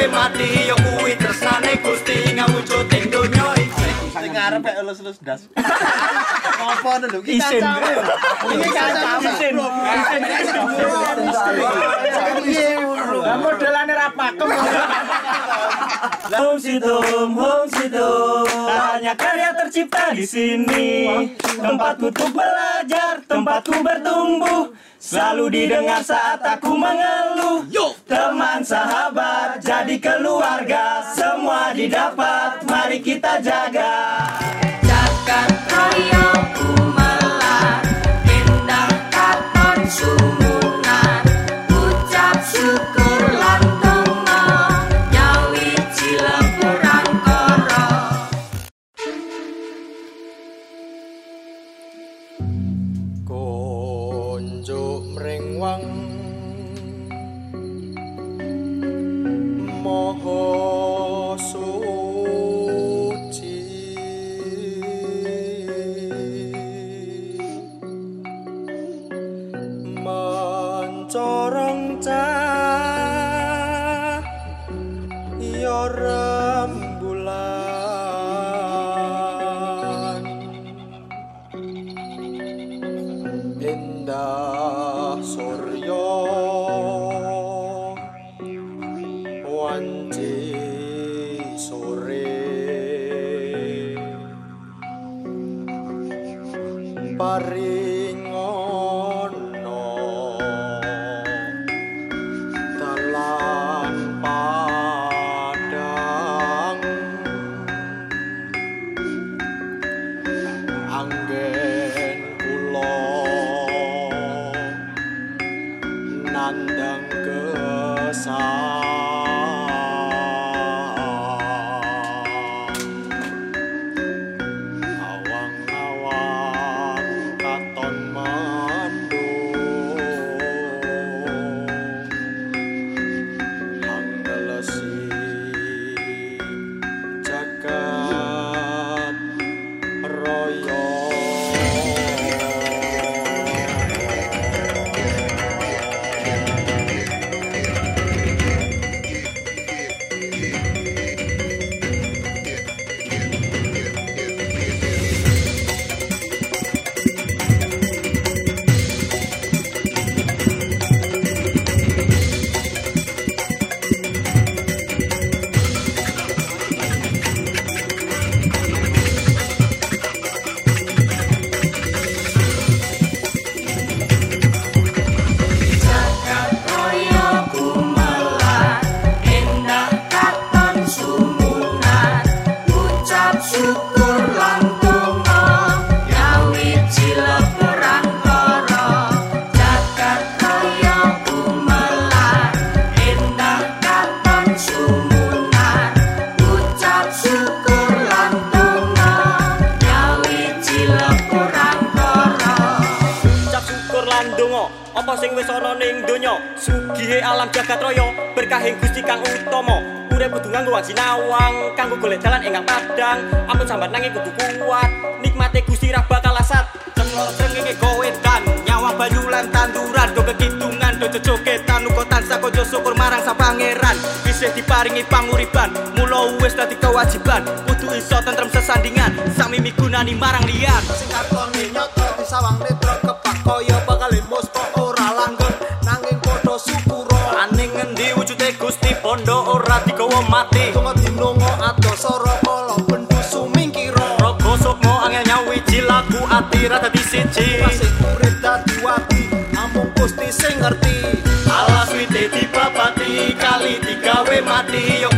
digawe mati elus-elus das. Apa lho iki Isin. kacamu. Iki kacamu. Isin. Modelane ra pakem. Home sweet home, home. Hanya karya tercipta di sini. Tempatku untuk belajar, tempatku bertumbuh. Selalu didengar saat aku mengeluh. Teman sahabat jadi keluarga, semua didapat. Mari kita jaga. Kau yang ku melar Indah katon sumur? Nanging kudu kuat. Nikmate Gusti ra bakal asat. Cenglor srengenge gowedan nyawang banyu lan tanduran. Do kekidungan do jogetan uga tansah kojo syukur marang sang pangeran. Isih diparingi panguripan. Mula wis dadi kewajiban. Kudu iso tentrem sesandingan. Sami migunani marang liyan. Sing katone nyoto di sawang netra kepak. Kaya bakal musto ora langgeng nanging padha syukura Aning ngendi wujude Gusti Pondo ora digawa mati ati rada di siji. Masih dadi wati Amung gusti sing ngerti. Alas wite dipapati kali digawe mati. Ya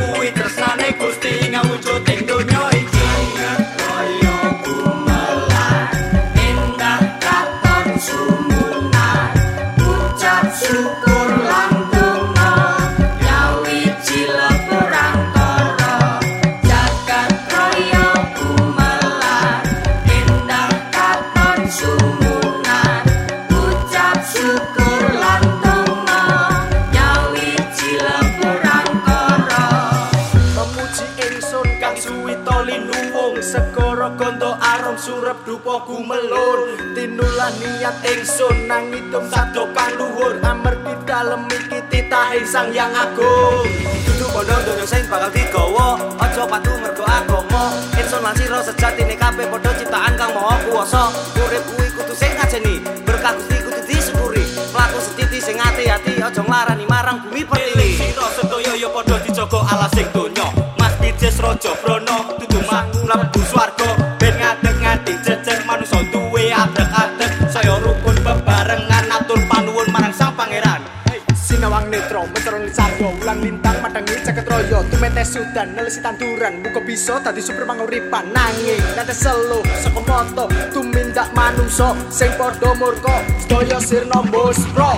niat ingsun nang hitung sado kang luhur Amerti dalem iki titahing sang yang agung. Dudu bondo donya sing bakal digawa. Aja patu mergo agama. Insun lan sira sejatine kabeh padha ciptaan kang maha kuwasa. Urip kuwi kudu sing ngajeni. Berkah Gusti kudu disyukuri. Laku setiti sing ati-ati aja nglarani marang bumi pertiwi. Sira sedaya ya padha dijaga alas sing donya. Mas Dijes Raja Brana dudu mlebu Tumete sudan, nelesi tanduran, muka bisa tadi super panguripan Nanging, nate selo, saka moto, tumindak manungso Sing podo murko, sedoyo sirno muspro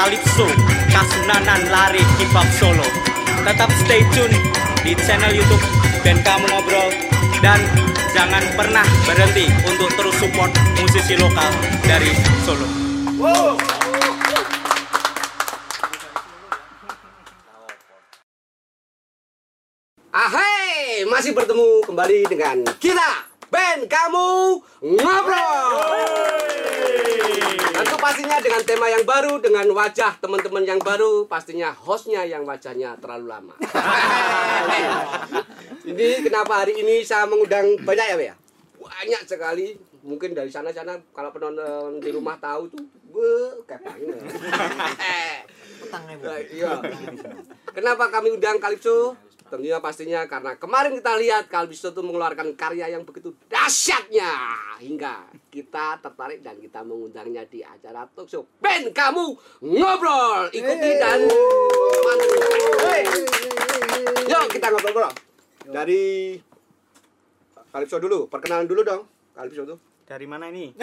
Kalipso, Kasunanan Lari Hip-Hop Solo. Tetap stay tune di channel YouTube dan kamu ngobrol dan jangan pernah berhenti untuk terus support musisi lokal dari Solo. Ahai, masih bertemu kembali dengan kita band kamu ngobrol. Pastinya dengan tema yang baru, dengan wajah teman-teman yang baru, pastinya hostnya yang wajahnya terlalu lama. Ini kenapa hari ini saya mengundang banyak ya, ya? Banyak sekali. Mungkin dari sana-sana kalau penonton di rumah tahu tuh, be, kepangnya. Iya. Kenapa kami undang Kalipso? Tentunya pastinya karena kemarin kita lihat Kalipso itu mengeluarkan karya yang begitu dahsyatnya hingga kita tertarik dan kita mengundangnya di acara talk show band kamu ngobrol ikuti dan. Yuk kita ngobrol-ngobrol dari Kalipso dulu perkenalan dulu dong Kalipso tuh Dari mana ini?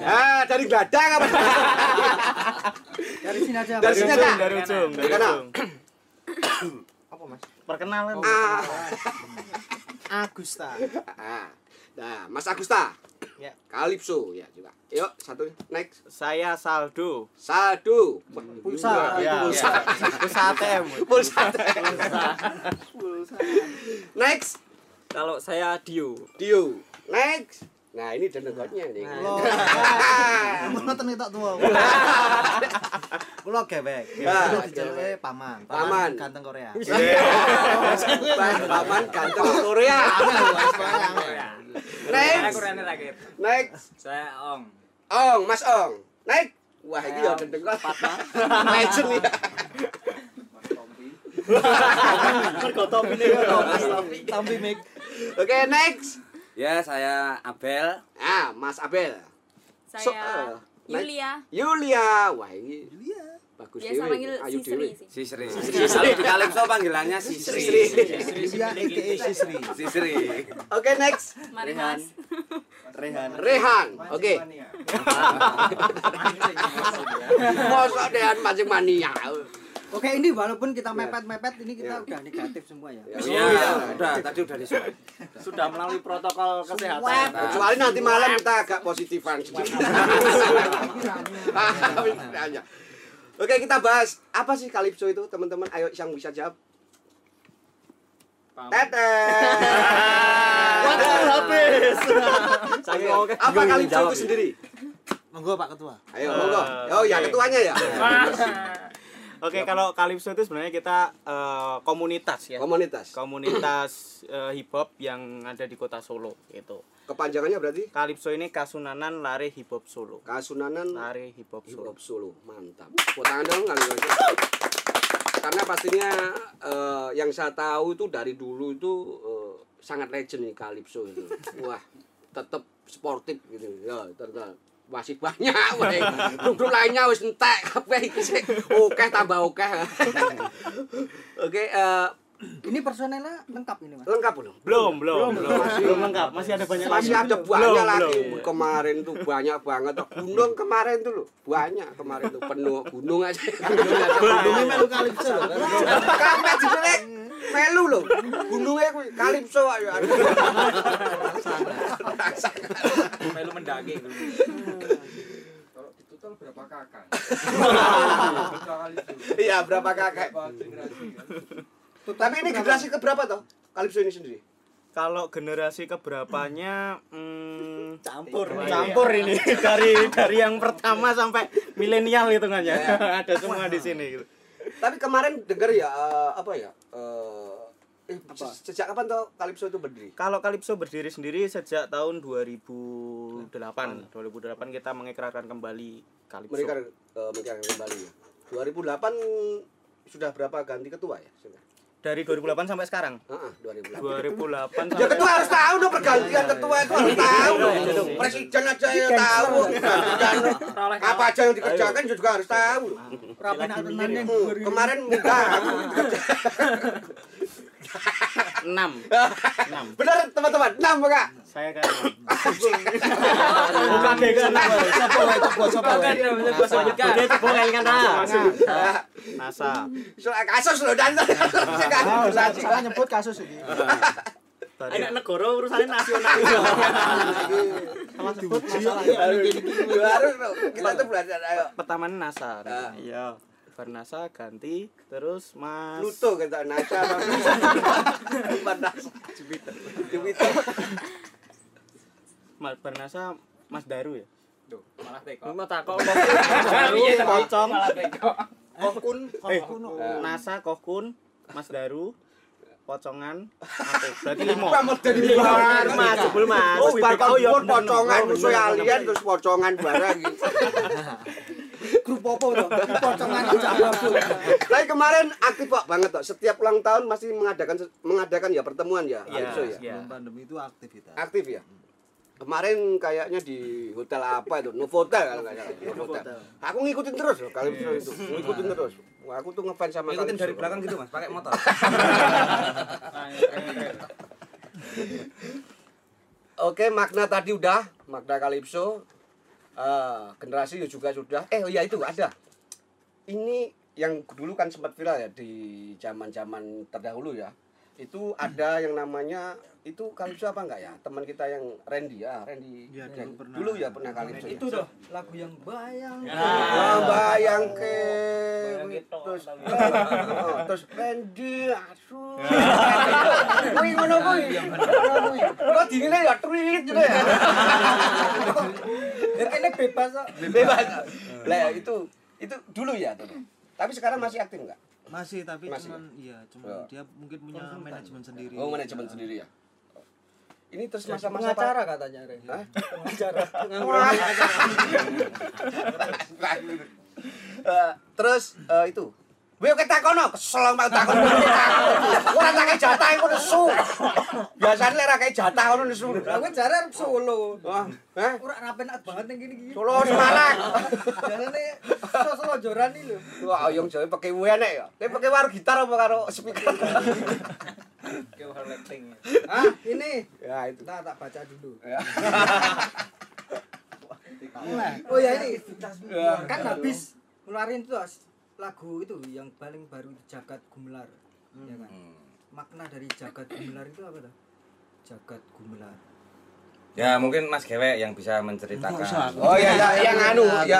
ya dari geladang apa Dari sini aja dari sini aja dari ujung, dari Kenal. ujung. Apa mas? Perkenalan. Ah. Agusta Ah, Nah, Mas Agusta. Ya. Kalipso ya juga. Yuk, satu next. Saya Saldo. Saldo. Pulsa. Ya, Pulsa. Pulsa ATM. Pulsa. Next. Kalau saya Dio. Dio. Next. Nah, ini denegotnya nih. Mboten tak tua. Kula gewek. Ya, Kula diceluke paman. Paman. ganteng Korea. Paman ganteng Korea. Next. Next. Saya Ong. Ong, Mas Ong. Next. Wah, ini ya dendegot. Legend ya. Tampi mik. Oke, next. Ya, saya Abel. Ah, Mas Abel. Saya eh. Yulia. Yulia. Wah, ini bagus Biasa dewe. panggil Ayu dewe. sih. Sisri. Kalau di Kalipso panggilannya Sisri. Sisri. Iya Sisri. Sisri. Oke, next. Rehan. Rehan. Rehan. Oke. Mosok Dehan mancing mania. Oke, ini walaupun kita mepet-mepet ini kita udah negatif semua ya. Ya, Iya, udah tadi udah disebut. Sudah melalui protokol kesehatan. Kecuali nanti malam kita agak positifan sedikit. Oke, kita bahas apa sih Kalipso itu, teman-teman? Ayo yang bisa jawab. Tetet. Waktu habis. Saya Oke, oke. Apa Kalipso itu sendiri? Monggo Pak Ketua. Ayo, monggo. Oh, ya ketuanya ya. Oke, kalau Calypso itu sebenarnya kita eh, komunitas ya. Komunitas. Komunitas eh, hip hop yang ada di kota Solo gitu. Kepanjangannya berarti Calypso ini Kasunanan Lare Hip Hop Solo. Kasunanan Lare Hip Hop Hip Solo. Hop Solo. Mantap. Tepuk tangan dong kali karena pastinya eh, yang saya tahu itu dari dulu itu eh, sangat legend nih Calypso itu. Wah, tetap sportif gitu. Ya, tetap masih banyak wae. Grup-grup lainnya wis entek kabeh iki sih. Oke tambah oke. Oke, eh, Ini personelnya lengkap ini, Mas. lengkap belum? Belum, belum, belum. Belum lengkap, masih ada banyak Masih lagi. ada banyak Belum, lagi belum. kemarin tuh banyak banget. Gunung kemarin tuh loh, banyak kemarin tuh penuh gunung aja. Gunung aja. Ini melu kalipso lho. Kampe jenenge melu lho. Gununge kuwi kalipso ayo. Melu mendaki. Kalau di total berapa kakak? Iya, berapa kakek? Tapi ini generasi keberapa toh? Kalipso ini sendiri. Kalau generasi keberapanya hmm, Campur. campur ini dari dari yang pertama sampai milenial hitungannya. ada semua di sini gitu. Tapi kemarin dengar ya eh, apa ya? Eh, eh, sejak kapan toh Kalipso itu berdiri? Kalau Calypso berdiri sendiri sejak tahun 2008. 2008 kita mengikrarkan kembali Calypso. Mereka eh, mereka kembali ya. 2008 sudah berapa ganti ketua ya? Sudah. Dari 2008 sampai sekarang. Heeh, 2008. 2008 Ya ketua harus tahu dong pergantian ketua itu harus tahu dong. Presiden aja ya tahu. Apa aja yang dikerjakan juga harus tahu. Rapi yang Hmm, Kemarin minta aku enam. Benar teman-teman, enam enggak? Saya kan. Bukan deh kan. Sopo wae coba coba wae. Dia cebol kan NASA. Kasus loh dan saya nyebut kasus ini. Anak negara urusannya nasional. Sama sebut masalah. Kita tuh belajar ayo. Pertama NASA. Ah. Iya. Bar NASA ganti terus Mas Pluto kita NASA. Bukan NASA. Jupiter. Jupiter. Mas Bar NASA Mas Daru ya. Malah teko. Mau takok Daru pocong Eh, kokun. NASA Kokun Mas Daru pocongan berarti lima. Pamot dari luar mas. Sebelum mas. Oh, bar Oh, bener, pocongan musuh alien bener. terus pocongan barang gitu. grup apa aja aku. Tapi kemarin aktif kok banget kok. Setiap ulang tahun masih mengadakan mengadakan ya pertemuan ya, Iya, Calypso ya. iya. Pandemi itu aktivitas. Aktif ya. Kemarin kayaknya di hotel apa itu? Novotel kalau nggak salah. Novotel. Aku ngikutin terus loh Calypso itu. Ngikutin terus. Wah, aku tuh ngefans sama Ngikutin dari belakang gitu mas, pakai motor. Oke, makna tadi udah, makna Calypso. Eh, generasi ya juga sudah. Eh, oh ya itu ada. Ini yang dulu kan sempat viral ya di zaman-zaman terdahulu ya. Itu ada yang namanya itu Calypso apa enggak ya? Teman kita yang Randy ya, Randy. Iya, dulu yang pernah. dulu ya pernah Calypso. Itu ya. dah lagu yang bayang. Ah, bayang ke terus oh, terus Randy asu. Kuwi ngono kuwi. Ngono kuwi. Kok dinilai ya tweet gitu ya. Ya kene bebas kok. Bebas. Lah itu itu dulu ya tuh. Tapi sekarang masih aktif enggak? Masih tapi Masih, cuman iya cuman Ya. dia mungkin punya manajemen sendiri. Oh, manajemen sendiri ya. Ini terus masa-masa Pengacara katanya Ren. Hah? Pengacara. Eh, terus eh, itu Wih, kita kono, kesel mau takon. Ora tak kei jatah iku nesu. Biasane lek ra kei jatah ngono nesu. Aku jaran Solo. Wah, heh. Ora rapenak banget ning kene iki. Solo Semarang. Jarane Solo joran iki lho. Wah, oyong Jawa pakai enek ya. Tapi pakai waru gitar apa karo speaker? Ah, ini. ya itu. Nah, tak baca dulu. Ya. Oh ya ini kan habis ngeluarin tuh as- lagu itu yang paling baru Jagat Gumelar. Ya kan? Makna dari Jagat Gumelar itu apa tuh? Jagat Gumelar. Ya mungkin Mas Gewe yang bisa menceritakan. Oh ya, ya yang anu, ya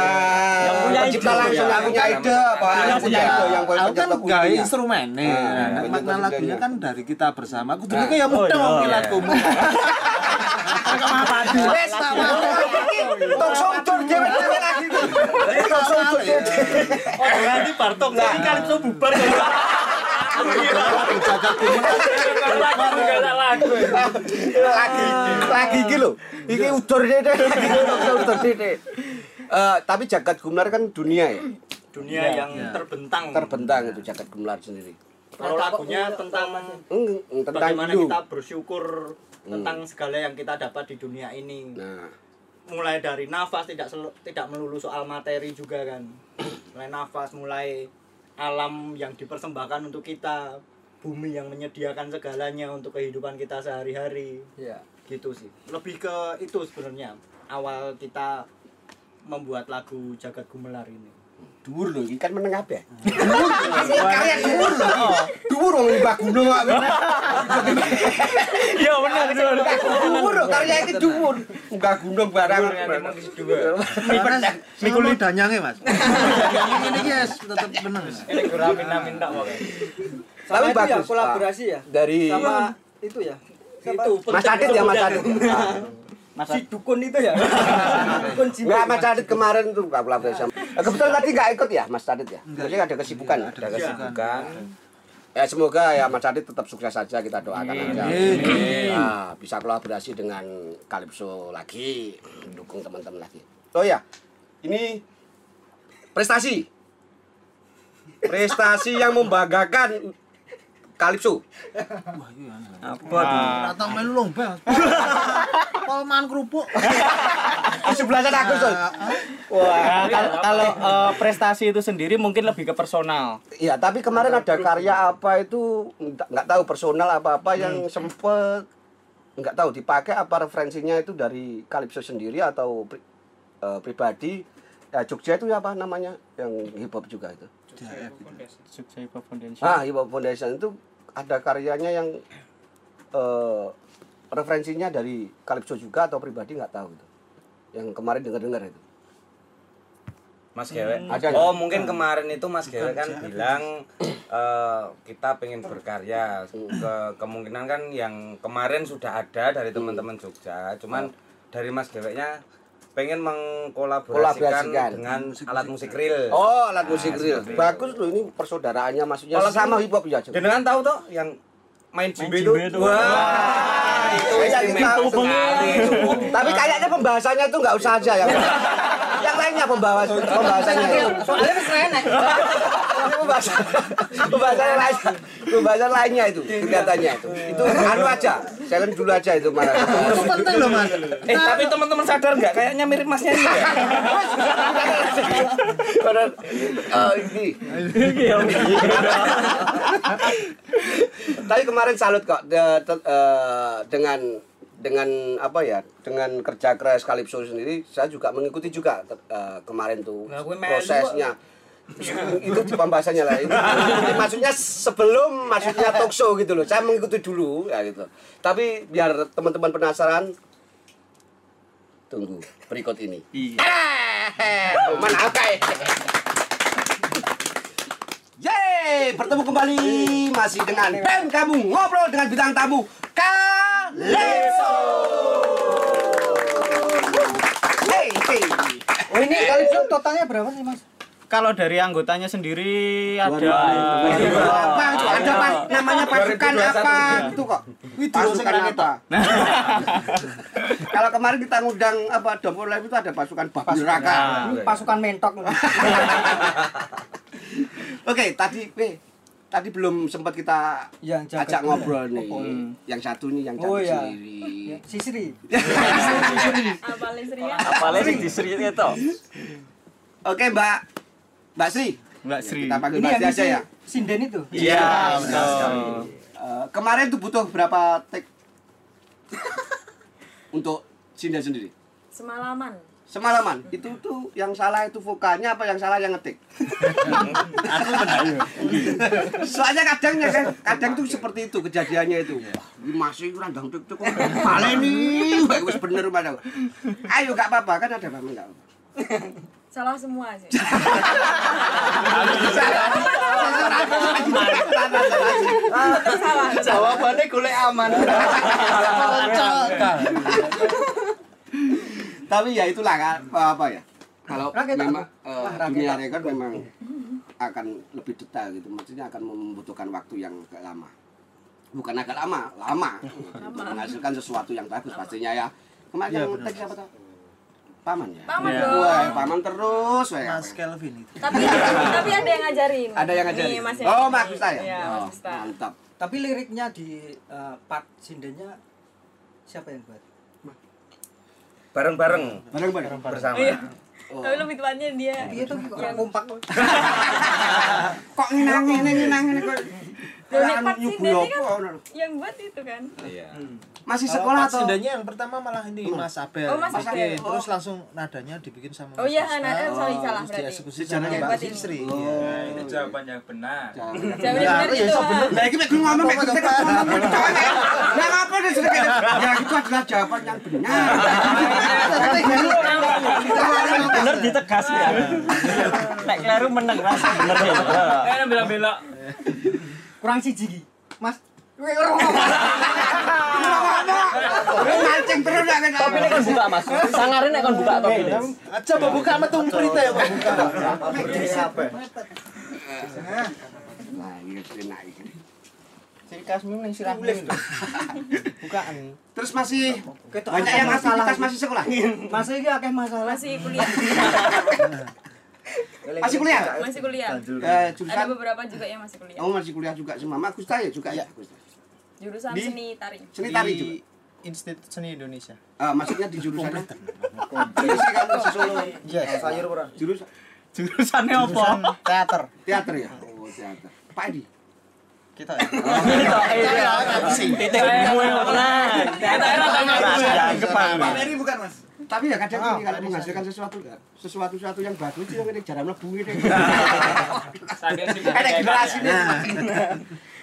yang punya pencipta ide, langsung ya. yang punya ide apa yang punya ide yang Aku kan gawe instrumennya. Ah, Nah, makna lagunya kan dari kita bersama. Aku dulu Nah. kayak mudah Oh, iya. lagumu. Wes tak mau. Tok sodor dhewe-dhewe lagi. Tok dhewe. Oh, berarti Bartok ini Calypso bubar lagi lagi iki lho iki udur dede udur Eh, tapi jagat gumelar kan dunia ya dunia Ya, yang ya. terbentang. terbentang itu jagat gemelar sendiri Kalau lagunya tentang Eng- eng, tentang bagaimana kita bersyukur Hmm. tentang segala yang kita dapat di dunia ini. nah Mulai dari nafas tidak selu- tidak melulu soal materi juga kan. Mulai nafas, mulai alam yang dipersembahkan untuk kita, bumi yang menyediakan segalanya untuk kehidupan kita sehari-hari. Iya. Gitu sih. Lebih ke itu sebenarnya awal kita membuat lagu Jagat Gumelar ini. Dhuwur lho iki kan meneng kabeh Karya dhuwur lho. Dhuwur wong Mbak Gunung kok. Benar benar. Dhuwur lho karya iki dhuwur. Mbak Gunung barang Mikul danyange, Mas. Danyange ini yes tetep meneng. Ini kurang minta-minta. Sama Tapi itu ya bagus, kolaborasi ya. dari Sama itu ya. Itu Mas Adit ya Mas Adit Ah. Si dukun itu ya. dukun Cina. Enggak, Mas Adit kemarin tuh nggak kolaborasi sama. Eh, Kebetulan tadi nggak ikut ya, Mas Adit ya. Maksudnya ada kesibukan. ya? ada kesibukan Ya semoga ya Mas Adit tetap sukses saja kita doakan aja. Nah, bisa kolaborasi dengan Calypso lagi, dukung teman-teman lagi. Oh ya, ini prestasi. Prestasi yang membanggakan Calypso. Ora tau melu lomba. Pol mangan kerupuk. Sebelah sana aku, Sul. Nah, kalau kalau eh, prestasi itu sendiri mungkin lebih ke personal. Iya, tapi kemarin ada karya apa itu nggak tahu personal apa-apa yang sempet nggak tahu dipakai apa referensinya itu dari Calypso sendiri atau pri- eh, pribadi. Ya, Jogja itu apa namanya? Yang hip hop juga itu. Jogja Hip Hop Foundation. Ah, hip hop foundation itu ada karyanya yang eh, referensinya dari Calypso juga atau pribadi nggak tahu itu. Yang kemarin dengar-dengar itu. Mas Gewe. Ada Oh, mungkin kemarin itu Mas Gewe kan bilang eh, kita pengen berkarya. Ke kemungkinan kan yang kemarin sudah ada dari teman-teman Jogja, cuman dari Mas Gewe-nya pengen mengkolaborasikan Kolaborasikan. dengan alat musik real. Oh, alat musik real. Bagus loh ini persaudaraannya maksudnya Kalau sama hip hop ya. Jenengan tahu toh yang main jimbe itu? itu. Wah, itu istimewa kita- sekali. Tapi kayaknya pembahasannya itu nggak usah aja ya. Yang lainnya pembahas pembahasannya itu. Soalnya wis enak. Pembahasan pembahasan lain pembahasan lainnya itu kegiatannya itu. Itu anu aja. Silent dulu aja itu mana. Itu penting loh, Mas. Eh, tapi teman-teman sadar nggak kayaknya mirip Mas Nyanyi ya? Oh ini. Tapi kemarin salut kok eh, dengan dengan apa ya dengan kerja keras Calypso sendiri saya juga mengikuti juga eh, kemarin tuh Nah, prosesnya itu di pembahasannya lah itu, itu maksudnya sebelum maksudnya talk show gitu loh saya mengikuti dulu ya gitu tapi biar teman-teman penasaran tunggu berikut ini Eh, mana apa ya? Yeay, bertemu kembali masih dengan band kamu ngobrol dengan bintang tamu Calypso. Hey, hey. Oh ini Calypso totalnya berapa sih Mas? Kalau dari anggotanya sendiri ada apa? Itu ada apa? Namanya pasukan apa gitu kok? Pasukan apa? Kalau kemarin kita ngundang apa Dompor Live itu ada pasukan babi neraka. Ini pasukan mentok. Oke, tadi P, tadi belum sempat kita Yang ajak gula. ngobrol nih. Oh. Yang satu nih yang Oh, cantik ya. sendiri. Sisri. Apalagi serius. apalagi di Sri itu. Oke, Mbak Mbak Sri. Mbak Sri. Kita panggil Ini Mbak yang Sri aja ya. sinden itu. Iya, betul. Eh, kemarin tuh butuh berapa take untuk Sinda sendiri? Semalaman. Semalaman. Itu tuh yang salah itu vokalnya apa yang salah yang ngetik? Soalnya kadang ya kan, kadang tuh seperti itu kejadiannya itu. Wah, ini masih randang tuk tuk. Malah nih, wis bener mana. Ayo gak apa-apa kan ada apa enggak? Salah semua sih. Salah. Jawabannya golek aman. Tapi ya itulah kan apa ya. Kalau memang apa? eh, dunia apa? rekor memang akan lebih detail gitu. Maksudnya akan membutuhkan waktu yang agak lama. Bukan agak lama, lama. Untuk menghasilkan sesuatu yang bagus pastinya ya. Kemarin yang teks siapa tuh? Paman ya. Paman Iya. dong. Wah, paman terus wae. Mas Kelvin itu. Tapi tapi ada yang ngajarin. Ada yang ngajarin. Nih, Mas oh. Mas Gusta ya? Iya, oh, Mas. Mantap. Tapi liriknya di eh, part sindennya siapa yang buat? Bareng-bareng Bareng-bareng. bersama. Iya. Oh. Tapi lebih tuanya dia. Iya tuh kok yang kompak. Kok kok. Kayak part apa, kan ngono. yang buat itu kan. Iya. Masih Kalau sekolah pas atau? sindanya yang pertama malah ini Mas Abel. Oh, Mas. Abel. Terus langsung nadanya dibikin sama Oh iya, nah, eh, sorry salah berarti. dieksekusi Secara sama yang Mbak. Sri. Oh. Iya. Itu jawaban yang benar. Jawaban Ya, benar ya itu. Lah iki mek gue ngomong mek kita ngomong Lah ngapa dia sedekit? Ya itu adalah jawaban yang benar. Bener ditegas ya. Nek kleru meneng rasa bener ya. Eh bela-bela. Kurang siji iki. Mas, Kowe ora ngomong. Kowe mancing terus nek nek. Topi kan buka mas. Sangarin nek kan buka topi ini. Coba buka metung cerita ya, Pak. Buka. Lah iki enak iki. Ciri khasmu ning sirahmu. Bukaan. Terus masih ketok banyak yang masalah. aktivitas masih sekolah. Mas iki akeh masalah. Masih kuliah. Masih kuliah? Masih kuliah. Eh, Ada jurusan beberapa juga yang masih kuliah. Oh masih kuliah juga semua. Mak Gusta ya juga ya. Gusta. Jurusan seni tari. Seni tari juga. Institut Seni Indonesia. Ah, maksudnya di jurusannya? Jurusan kan di Solo. Yes. Sayur ora. Jurusan Jurusannya apa? Teater. teater ya. Oh, teater. Pak Edi. Kita ya. Titik ilmu yang lah. Pak Meri bukan, Mas? Tapi ya kadang ini kalau menghasilkan sesuatu kan, sesuatu sesuatu yang bagus itu yang ini jarang mlebu ini. Ada generasi ini.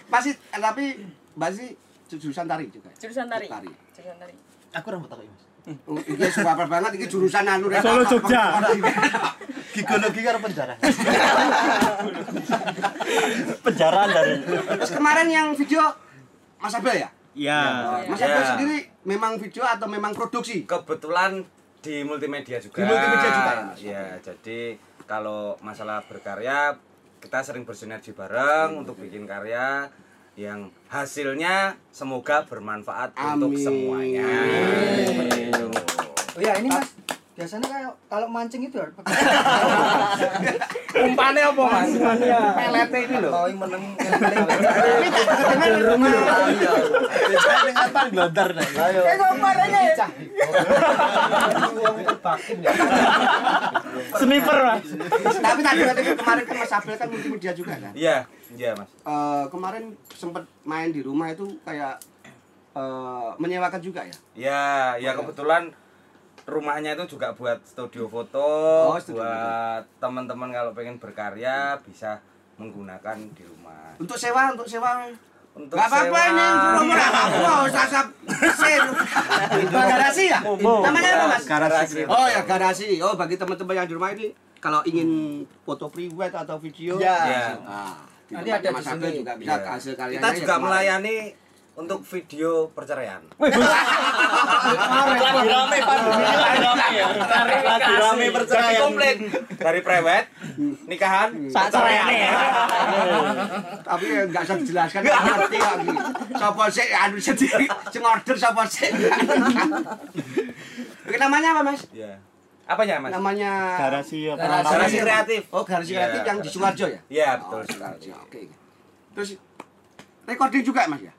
Masih tapi masih jurusan tari juga. Jurusan tari. Tari. Jurusan tari. Aku rambut aku, Mas. Oh, Iki super banget iki jurusan anu rek. Solo Jogja. Gigologi karo penjara. Penjaraan dari. Terus kemarin yang video Mas Abel ya? Iya. Mas Ya. Abel sendiri memang video atau memang produksi? Kebetulan di multimedia juga. Di multimedia juga ya? Iya, jadi kalau masalah berkarya kita sering bersinergi bareng untuk bikin karya yang hasilnya semoga bermanfaat untuk Amin. semuanya. Gitu. Oh ya ini Mas, biasanya kayak kalau mancing itu harus pakai Umpannya apa mas? Pelete ini loh. Mau meneng. Ini di rumah. Dengan apa glodar nih. Ayo. Sniper mas. Tapi tadi kemarin kan Mas Abel kan multimedia juga kan? Iya, iya Mas. Eh, kemarin sempat main di rumah itu kayak eh, menyewakan juga ya? Ya, ya kebetulan rumahnya itu juga buat studio foto, Oh, studio buat teman-teman kalau pengen berkarya bisa menggunakan di rumah. Untuk sewa, untuk sewa. Untuk Gak apa-apa ini, rumah usah mesin. Garasi ya? Namanya apa mas? Garasi. Oh ya garasi. Oh bagi teman-teman yang di rumah ini, kalau ingin foto private atau video, Ya. Ya. Nah, Nanti ada di sini. juga bisa Iya. hasil karyanya. Kita ya juga melayani untuk video perceraian. Lagi rame pandemi lagi rame ya. Lagi rame Jadi perceraian. komplit dari prewed, nikahan, Saat ceraian ya. Tapi ya nggak usah dijelaskan, nggak ngerti lagi. Sopo sih, anu sendiri, sing order sopo sih. Oke, namanya apa mas? Ya. Apanya Mas? Namanya Garasi apa? Garasi. kreatif. Oh, garasi Iya, kreatif yang di Sumarjo ya? Iya, Oh, betul. Sumarjo. Oke. Terus recording juga mas ya?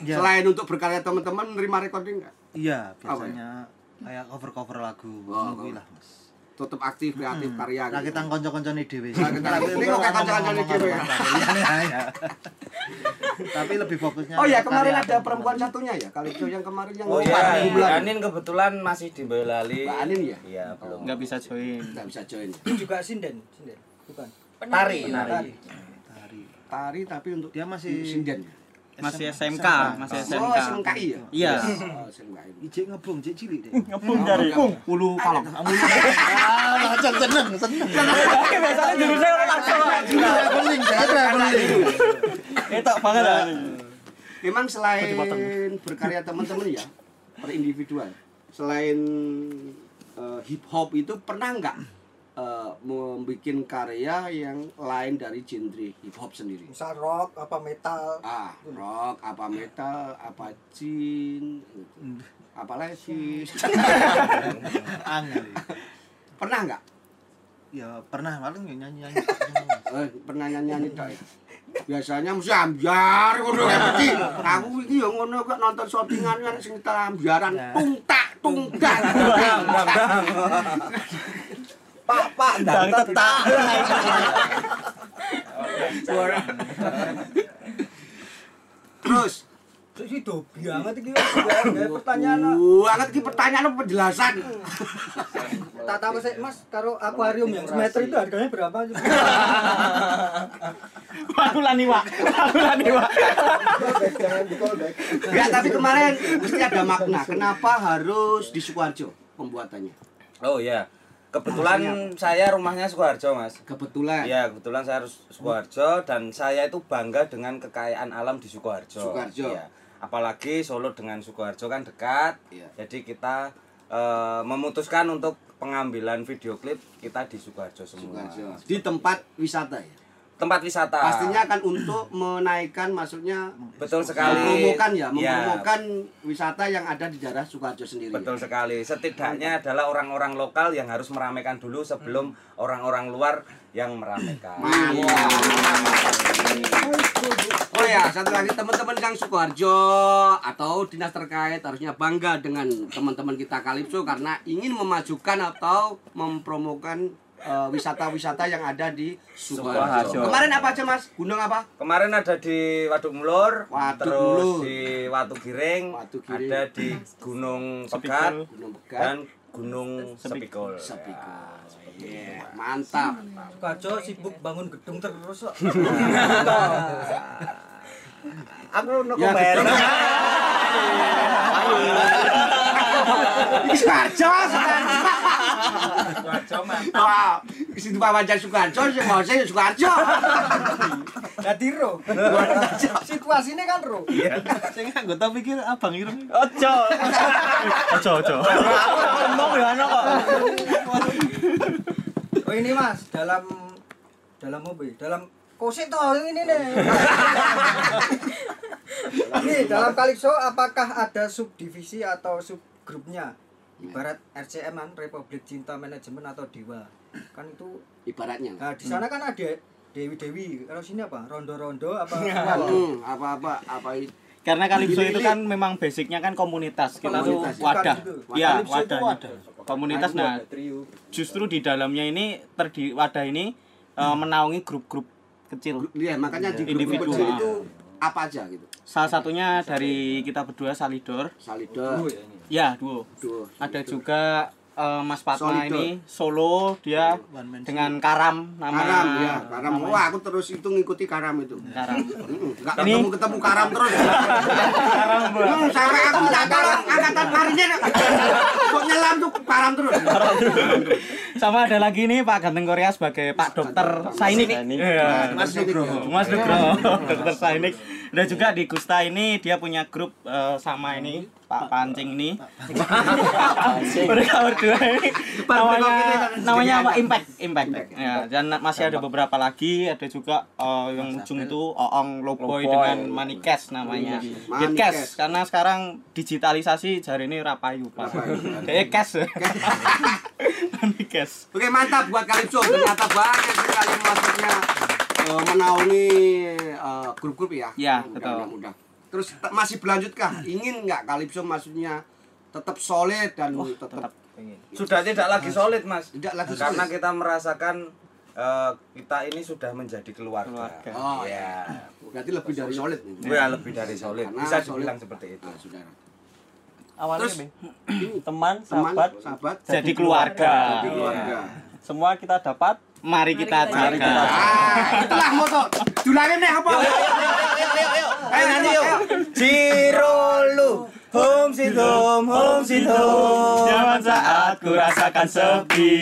Ya. Selain untuk berkarya teman-teman, nerima recording nggak? Iya, Apa biasanya kayak cover-cover lagu Oh, lah, Mas. Tetap aktif, kreatif, karya. Lah gitu. kita kanca-kancane dhewe. Lah, kita ini kok kanca-kancane dhewe ya? ya. Tapi lebih fokusnya Oh ya, ke kemarin karya ada perempuan satunya ya? Kali itu yang kemarin yang Oh iya, bulan. Anin kebetulan masih di Boyolali. Mbak Anin ya? Iya, belum. Nggak bisa join. Nggak bisa join. Ini juga sinden, sinden. Bukan. Tari. tari. Tari tapi untuk Dia masih sinden. Masih SMK, masih Oh, SMK. SMKI ya? Iya. Oh, SMKI. Ijek ngebung, ijek cilik deh. Ngebum dari. Ulu kalong. Ah, seneng, seneng. Biasanya jurusnya orang langsung. Traveling, saya traveling. Etok banget ah. Memang selain berkarya teman-teman ya, per individual. Selain eh, hip hop itu pernah nggak eh, membuat karya yang lain dari genre hip hop sendiri? misal rock apa metal Ah, rock, apa metal, apa jin, gitu. apa lesis. Angel. Pernah nggak? Ya pernah paling ya nyanyi-nyanyi. Eh, pernah nyanyi-nyanyi tok ya? Biasanya mesti ambyar ngono ya mesti. Aku iki yo ngono kok nonton shootingan kan sing telah ambyaran tungtak tungtak. Pak pak Dang tetak. Terus Terus itu banget iki pertanyaan banget iki pertanyaan penjelasan. tak tahu sih mas karo akuarium yang semeter itu harganya berapa Aku lani Wak. Aku lani Wak. Enggak, tapi kemarin mesti ada makna. Kenapa harus di Sukoharjo pembuatannya? Oh iya. Kebetulan saya rumahnya Sukoharjo, Mas. Kebetulan. Iya, kebetulan saya harus Sukoharjo dan saya itu bangga dengan kekayaan alam di Sukoharjo. Sukoharjo. Iya. Apalagi Solo dengan Sukoharjo kan dekat. Iya. Jadi kita eh, memutuskan untuk pengambilan video klip kita di Sukoharjo semua. Sukoharjo. Di tempat wisata ya. Tempat wisata. Pastinya kan untuk menaikkan maksudnya betul sekali. mempromokan ya, Iya, mempromokan wisata yang ada di daerah Sukoharjo sendiri. Betul sekali. Setidaknya adalah orang-orang lokal yang harus meramaikan dulu sebelum orang-orang luar yang meramaikan. Oh ya, satu lagi teman-teman Kang Sukoharjo atau dinas terkait harusnya bangga dengan teman-teman kita Kalipso karena ingin memajukan atau mempromokan eh, wisata-wisata yang ada di Sukoharjo. Sukoharjo. Kemarin apa aja Mas? Gunung apa? Kemarin ada di Waduk Mulur, Waduk terus Mulur. di Watu Giring, Watu Giring. ada di Gunung Pegat Gunung Begat. dan Gunung Sepikul. Sepikul. Iya, mantap. Kajo sibuk bangun gedung terus kok Aku no Ya, komen. Ini Sukoharjo sekarang. Wah, isi Pak Wajar Sukoharjo, sing mau saya Sukoharjo. jadi ro situasinya kan ro Sing anggota pikir Abang Ireng. Ojo. Ojo ojo. Ngomong ya ono kok. oh ini mas dalam dalam apa ya? dalam kosek toh ini nih ini dalam kalipso apakah ada subdivisi atau subgrupnya ibarat RCM kan Republik Cinta Manajemen atau Dewa kan itu Ibaratnya. nah di sana kan ada Dewi Dewi kalau sini apa rondo rondo apa Hmm, apa-apa apa itu Karena Kalipso itu kan memang basicnya kan komunitas. Kita tuh Komunitas, ya. wadah. Gitu. Wadah. wadah. Komunitas nah justru di dalamnya ini terdi wadah ini eh, menaungi grup-grup kecil. Iya, makanya di grup Individu, kecil itu apa aja gitu. Salah satunya dari kita berdua Salidor. Salidor, Ya, duo. duo. Ada juga eh, Mas Fatma Solidor. ini solo dia dengan Karam nama Karam ya, Karam. namanya. Wah, aku terus itu ngikuti Karam itu. Karam. Enggak Ini- ketemu ketemu Karam terus. Karam Bu. Hmm, sampai aku minta tolong angkatan marinir. Kok nyelam tuh Karam terus. Sama ada lagi nih Pak Ganteng Korea sebagai Pak Dokter Sainik. Iya. Mas Nugroho. Mas Nugroho, Dokter Sainik. Dan juga di Gusta ini dia punya grup eh, sama ini Pak Pancing ini. Mereka berdua ini namanya namanya apa? Impact, Impact. Ya, dan masih ada beberapa lagi, ada juga eh, yang ujung itu Oong Lowboy dengan Manikes namanya. Manikes. Cash karena sekarang digitalisasi jari ini rapayu Pak. Kayak cash. Manikes. Oke, mantap buat Kalipso. Ternyata banyak sekali maksudnya eh, menaungi eh, grup-grup ya. Ya, Mudah, betul. mudah, mudah. Terus te- masih berlanjutkah? Ingin nggak Kalipso maksudnya tetap solid dan tetap, tetap. Sudah tidak lagi solid, Mas. tidak lagi Karena solid? kita merasakan eh, kita ini sudah menjadi keluarga. Keluarga. Oh, ya. Berarti lebih dari solid nih. Ya, lebih dari solid. Karena Bisa solid. dibilang seperti itu. Nah, saudara. awalnya Terus, teman Teman, sahabat sahabat, Jadi keluarga. jadi keluarga. semua kita dapat Mari kita Mari kita jaga. Ah, itulah moto. Dulangin nih apa? Ayo nanti yuk. Cirolu. Home sweet home, home sweet home. Zaman saat ku rasakan sepi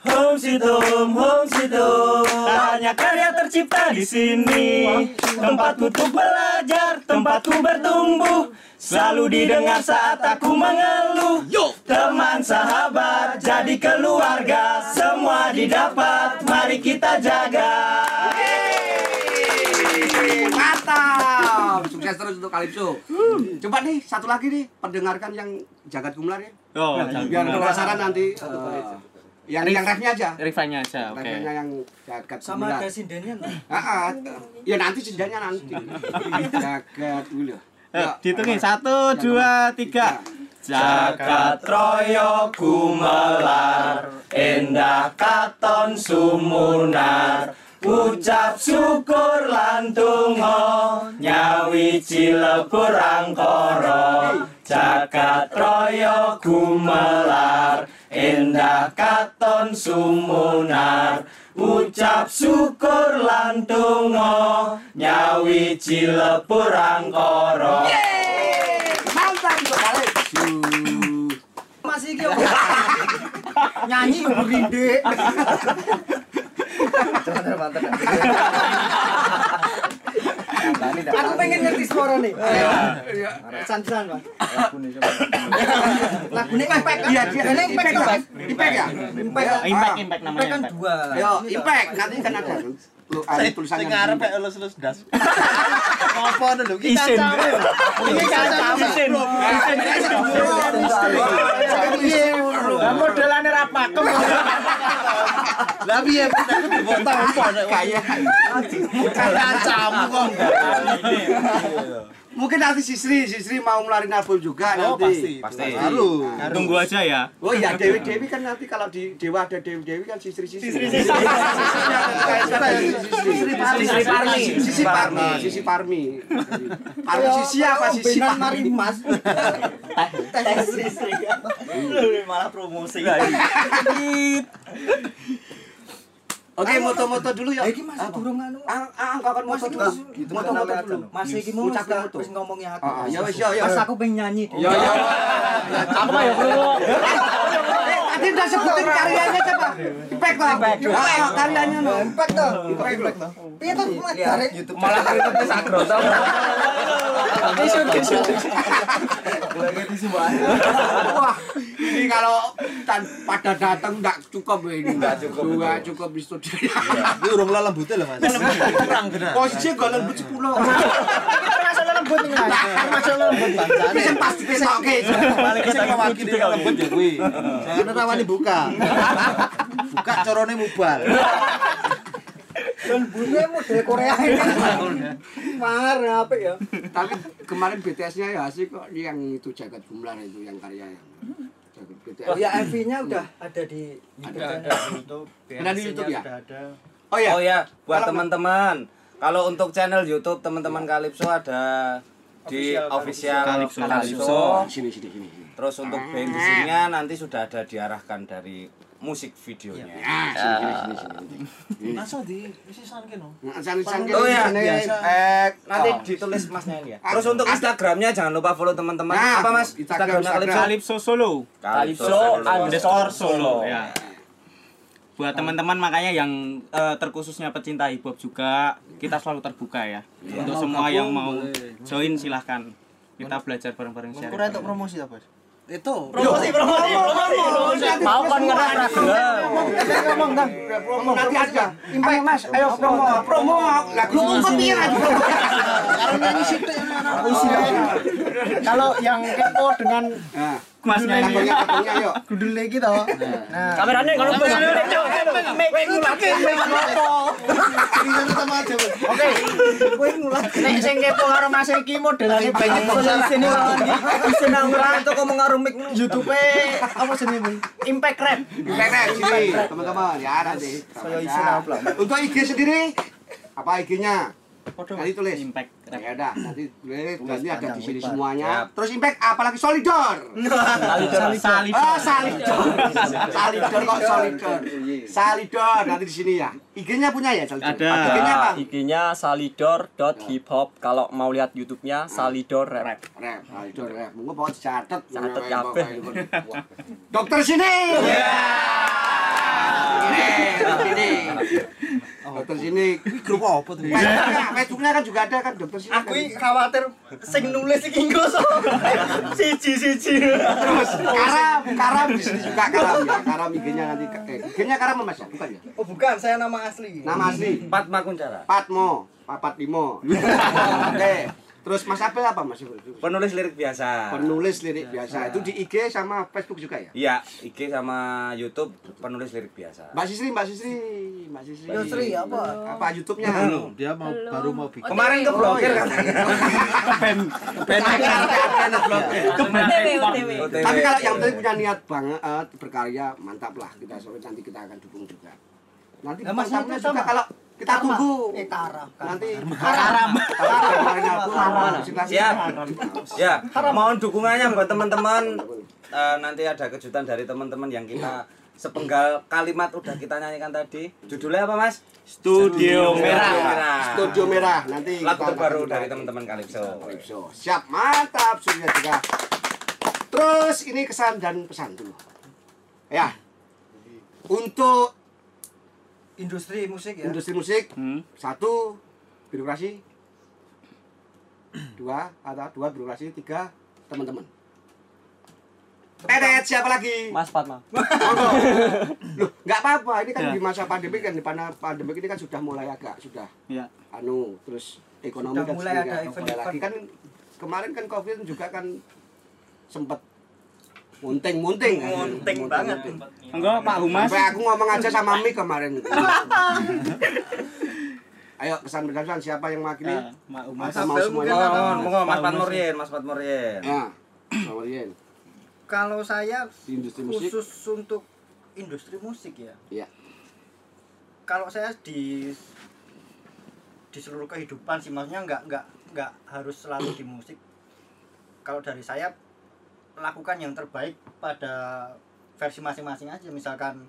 Home sweet home, home sweet home. Hanya karya tercipta di sini. Tempatku untuk belajar, tempatku bertumbuh. Selalu didengar saat aku mengeluh. Teman sahabat, jadi keluarga. Semua didapat, mari kita jaga. Mantap. Sukses terus untuk Kalipso. Coba nih satu lagi nih pendengarkan yang jagat gumelar ya. Oh, Biar penasaran nanti eh, yang yang refnya aja. Refanya aja, oke. Refnya yang jagat Sama ada sindennya? Ah, ya nanti sindanya nanti. Jagat dulu. Eh, dihitungin satu, dua, tiga. Jagat royo gumelar, endah katon sumunar. Ucap syukur lantungo, nyawi cilebur angkoro. Jakatroyo gumelar. Endah katon sumunar. Ucap syukur lantungo Nyawi cilepur angkoro Mantan sekali Masih gitu Nyanyi berinde Mantan-mantan Aku pengen ngerti suara nih. Santunan, Bang. Lagunya impek kan? Iya, dia Ini impek impek ya. kan? Impek ya. Impek kan? Impact, impact namanya. Impek kan dua. Yo, impek nanti kan ada. Lu ada tulisannya. Sing ngarep ya elus-elus das. Apa dulu? Ki Isin. kancame. Iki kancame. Isin. Lah modelane ra pakem. Lah piye aku dibotong nek Kayak kancamu kok. Mungkin nanti Sisri, Sisri mau ngeluarin album juga Oh nanti. pasti. Pasti. Baru. Tunggu aja ya. Oh iya Dewi Dewi kan nanti kalau di Dewa ada Dewi Dewi kan Sisri Sisri. Sisri Sisri. Sisri Parmi. Sisri Parmi. Sisi Parmi. Sisi Parmi. Parmi Sisi apa Sisi Benan Parmi? mari Mas. Malah promosi. Oke, moto-moto dulu ya. Iki Mas durung anu. Kau kan moto dulu. Moto-moto dulu. Mas iki mau wis moto. wis ngomongnya aku. Ah, ah, ya wis, ya, ya. Mas aku pengen nyanyi. Ya ya. Apa ya, Bro? Eh, Tadi udah sebutin karyanya coba. Impek lah. Ah, karyanya no. Impek toh. Impek toh. Piye toh Mas Garek? Malah keringetnya sakro tau. Wah, ini kalau tan pada datang enggak cukup ini. Nggak cukup, betul. cukup di studio. Iki urung lah lembute lho Mas. Kurang benar. Posisi gak lembut 10. Termasuk lembut nih Mas. Termasuk lembut bancane. Bisa pasti petoke. Paling kita lembut ya kuwi. Jangan rawani buka. Buka corone mubal. Lembutnya model Korea ini. Mar apik ya. Tapi kemarin BTS-nya ya asik kok yang itu jagat gumelar itu yang karya yang jagat BTS. Oh ya MV-nya udah ada di YouTube kan? YouTube. Ada di YouTube ya? ada. Oh ya. Oh ya, buat teman-teman. Kalau untuk channel YouTube teman-teman Kalipso ada di official Kalipso. Kalipso. Sini sini sini. Terus untuk bensinnya nanti sudah ada diarahkan dari musik videonya. Ah, sini sini sini sini. Masa di sisan kene. Nah, Oh ya, sini. eh, nanti Oh. ditulis masnya ini ya. Terus untuk Instagramnya jangan lupa follow teman-teman. Nah, Apa mas? Instagram. Kalipso. Solo. Calypso underscore Solo ya. Buat teman-teman makanya yang eh, terkhususnya pecinta hip hop juga kita selalu terbuka ya. Untuk semua yang mau join silahkan. Kita belajar bareng-bareng share. Kurang untuk promosi apa? Itu. Promosi, promosi, promosi. Mau kan ngerap Ngomong kan. Ngomong nanti aja. Ayo Mas, ayo promo, promo. Promo kok piye lagi? Karo nyanyi sithik Kalau yang kepo dengan Nah, Mas nyanyi. lagunya yuk. gundul lagi toh. Nah, Kameranya kalau bos. Oke, kowe ngulah. Nek sing kepo karo Mas iki modelane banyak kok sini Bisa nang ora entuk mengaruh mic YouTube apa jenenge? Impact Rap. Penek sini, teman-teman. Ya nanti. Saya isi apa? Untuk IG sendiri apa IG-nya? Nanti tulis. Impact. Ya udah, nanti nanti ada di sini semuanya. Terus impact apalagi solidor. Salib. Oh, salidor. Salidor kok solidor. Salidor nanti di sini ya. IG-nya punya ya salidor. Ada. IG-nya apa? IG-nya salidor.hiphop. Kalau mau lihat YouTube-nya salidor rap. Rap, salidor rap. Monggo bawa dicatet. Catet kabeh. Dokter sini. Ini, ini. Dokter Sinik. Grup apa tuh? Facebooknya, Facebooknya kan juga ada kan dokter Sinik. Aku iki khawatir sing nulis iki engko so. Siji siji. Terus Karam, Karam di sini juga Karam ya. Karam IG-nya nanti eh, IG-nya Karam Mas ya, bukan ya? Oh bukan, saya nama asli. Nama asli Patma Kuncara. Patmo, Papat Limo. Oke. Terus Mas Apel apa Mas? Penulis lirik biasa. Penulis lirik biasa. Itu di IG sama Facebook juga ya? Iya, IG sama YouTube penulis lirik biasa. Mbak Sisri, Mbak Sisri, Mbak Sisri. Yusri apa? Apa YouTube-nya? Belum, dia mau baru mau bikin. Kemarin ke blokir katanya. OTW, OTW. Tapi kalau yang penting punya niat banget berkarya, mantap lah kita sore nanti kita akan dukung juga. Nanti Nah, Mas, sama. kalau kita tunggu Eh karam. nanti Karam. Siap. Ya, mohon dukungannya buat teman-teman. Eh, nanti ada kejutan dari teman-teman yang kita sepenggal kalimat udah kita nyanyikan tadi. Judulnya apa, Mas? Studio Merah. Merah. Studio Merah nanti Lagu kita terbaru dari teman-teman Calypso. Calypso. Siap, mantap Surya juga. Terus ini kesan dan pesan dulu. Ya. Untuk industri musik ya industri musik Hmm. satu birokrasi dua ada dua birokrasi tiga teman-teman Tetet siapa lagi? Mas Fatma. Monggo. Loh, nggak apa-apa. Ini kan Ya. di masa pandemi kan di mana pandemi ini kan sudah mulai agak sudah Ya. anu terus ekonomi Sudah kan mulai ada mulai event-event. lagi kan kemarin kan covid juga kan sempat munting-munting kan. Munting banget. Enggak, Pak Humas. Sampai aku ngomong aja sama Mi kemarin. Ayo pesan pesan siapa yang mewakili? Pak Humas. Atau mau semuanya? Oh, Mas Patmurien, Mas Patmurien. Ya, sama Rien. Kalau saya Di industri musik. khusus untuk industri musik ya. Iya. Kalau saya di di seluruh kehidupan sih maksudnya nggak nggak nggak harus selalu di musik. Kalau dari saya lakukan yang terbaik pada versi masing-masing aja. Misalkan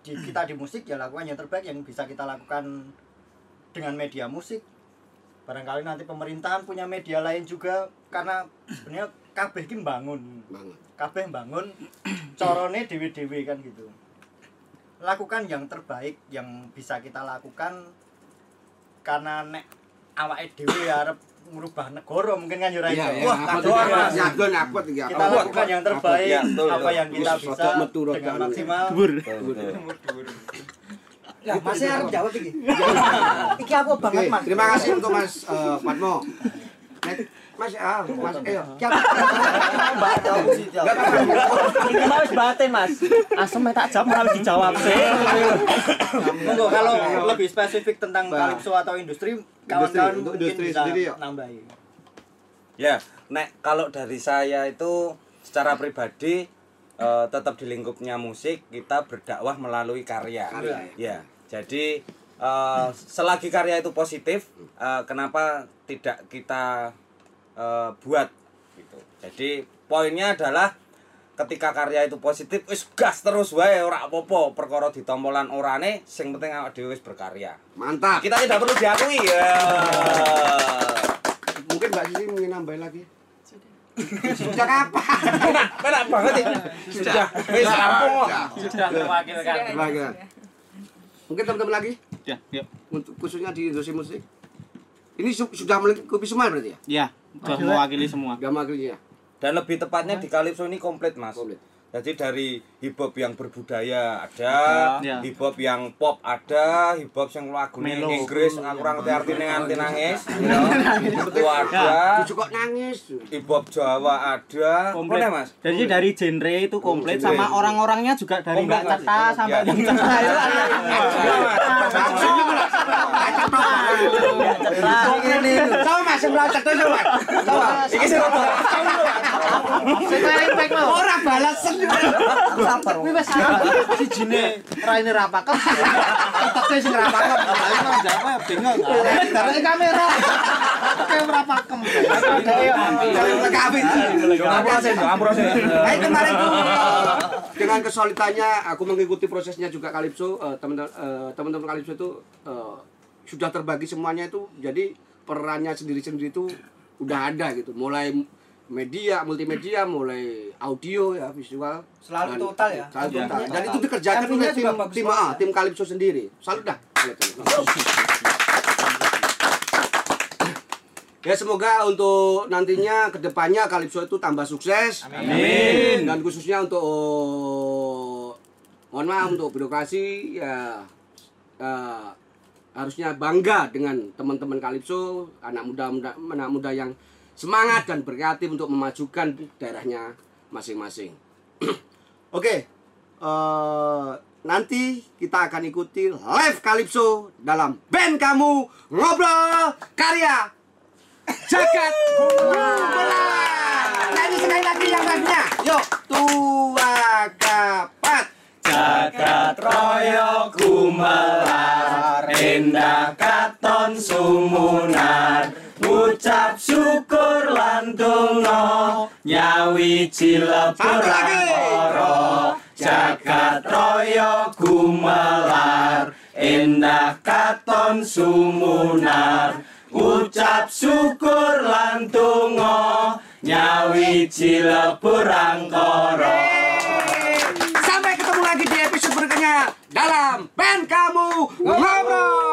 di kita di musik ya lakukan yang terbaik yang bisa kita lakukan dengan media musik. Barangkali nanti pemerintahan punya media lain juga karena sebenarnya kabeh ki bangun kabeh bangun corone dewe-dewe kan gitu lakukan yang terbaik yang bisa kita lakukan karena nek awake dhewe arep merubah negara mungkin kan Yura Iya, itu. iya. Wah, Apa kadoan, tuh? Mas. Ya, don apa tuh ya? Kita lakukan yang terbaik Ya, betul, apa yang kita bisa dengan maksimal. Dubur. lah masih harus jawab iki iki aku banget mas terima kasih untuk Mas eh, Patmo. Nek, Mas, ah, Mas, ayo. Iki jawab sih. Enggak apa-apa. Ini mau batin Mas. Asem tak jawab harus dijawab sih. Monggo kalau lebih spesifik tentang kalipso atau industri kawan-kawan untuk mungkin industri bisa sendiri, yuk. nambahi. Ya, nek kalau dari saya itu secara pribadi eh, tetap di lingkupnya musik kita berdakwah melalui karya. Karya, Ya, jadi eh, selagi karya itu positif, eh, kenapa tidak kita eh, buat gitu. Jadi poinnya adalah ketika karya itu positif wis gas terus wae ora apa-apa perkara ditompolan orane sing penting awake dhewe wis berkarya. Mantap. Kita tidak perlu diakui ya. Mungkin Mbak Sisi ingin nambahin lagi. Sudah kapan? Penak banget ya. Sudah. Wis rampung kok. Sudah terwakilkan. Mungkin teman-teman lagi Ya, ya. untuk khususnya di industri musik. Ini su- sudah melingkupi semua berarti ya? Ya, sudah mewakili semua. Gama ya. Dan lebih tepatnya di Calypso ini komplit, Mas. Komplit. Jadi dari hip hop yang berbudaya ada, Ya. hip hop yang pop ada, hip hop yang lagu. Inggris aku kurang ngerti artinya nganti nangis. ya. Itu ada. Kok nangis. Hip hop Jawa ada. Komplit. Mana, Mas? Jadi dari genre itu komplit sama orang-orangnya juga dari Mbak Mas. Ceta sampai Ya. yang Ceta itu ada Ini sama Mas yang berangkat tuh sama. Sama. Iki sing rada Orang balasan. Sabar. Kuwi wis si jine raine ra pakem. Uteke sing ra pakem. Lah iku jawab bingung. Darane kamera. Ora pakem. Lengkapi. Amprosen, amprosen. Kemarin tuh dengan kesulitannya aku mengikuti prosesnya juga Kalipso eh, teman-teman eh, Kalipso itu eh, sudah terbagi semuanya itu jadi perannya sendiri-sendiri itu udah ada gitu mulai media multimedia mulai audio ya visual Selalu dan- total ya? selalu Iya, total. total. dan itu dikerjakan oleh tim tim A ya? tim Calypso sendiri salut dah Ya semoga untuk nantinya ke depannya Calypso itu tambah sukses. Amin. Dan khususnya untuk mohon maaf untuk birokrasi ya eh, harusnya bangga dengan teman-teman Calypso, anak muda, muda anak muda yang semangat dan berkreatif untuk memajukan daerahnya masing-masing. Oke, eh, nanti kita akan ikuti live Calypso dalam band kamu ngobrol karya jagat gumelar. Nyanyi sekali lagi yang live-nya. Yuk, tua kapat. Jagat royo gumelar Endah katon sumunar Ngucap syukur lantungo Nyawi cilebur Satu lagi. angkoro Jagat royo gumelar Endah katon sumunar Ucap syukur lantungo Nyawi cilebur angkoro Sampai ketemu lagi di episode berikutnya dalam band kamu ngobrol.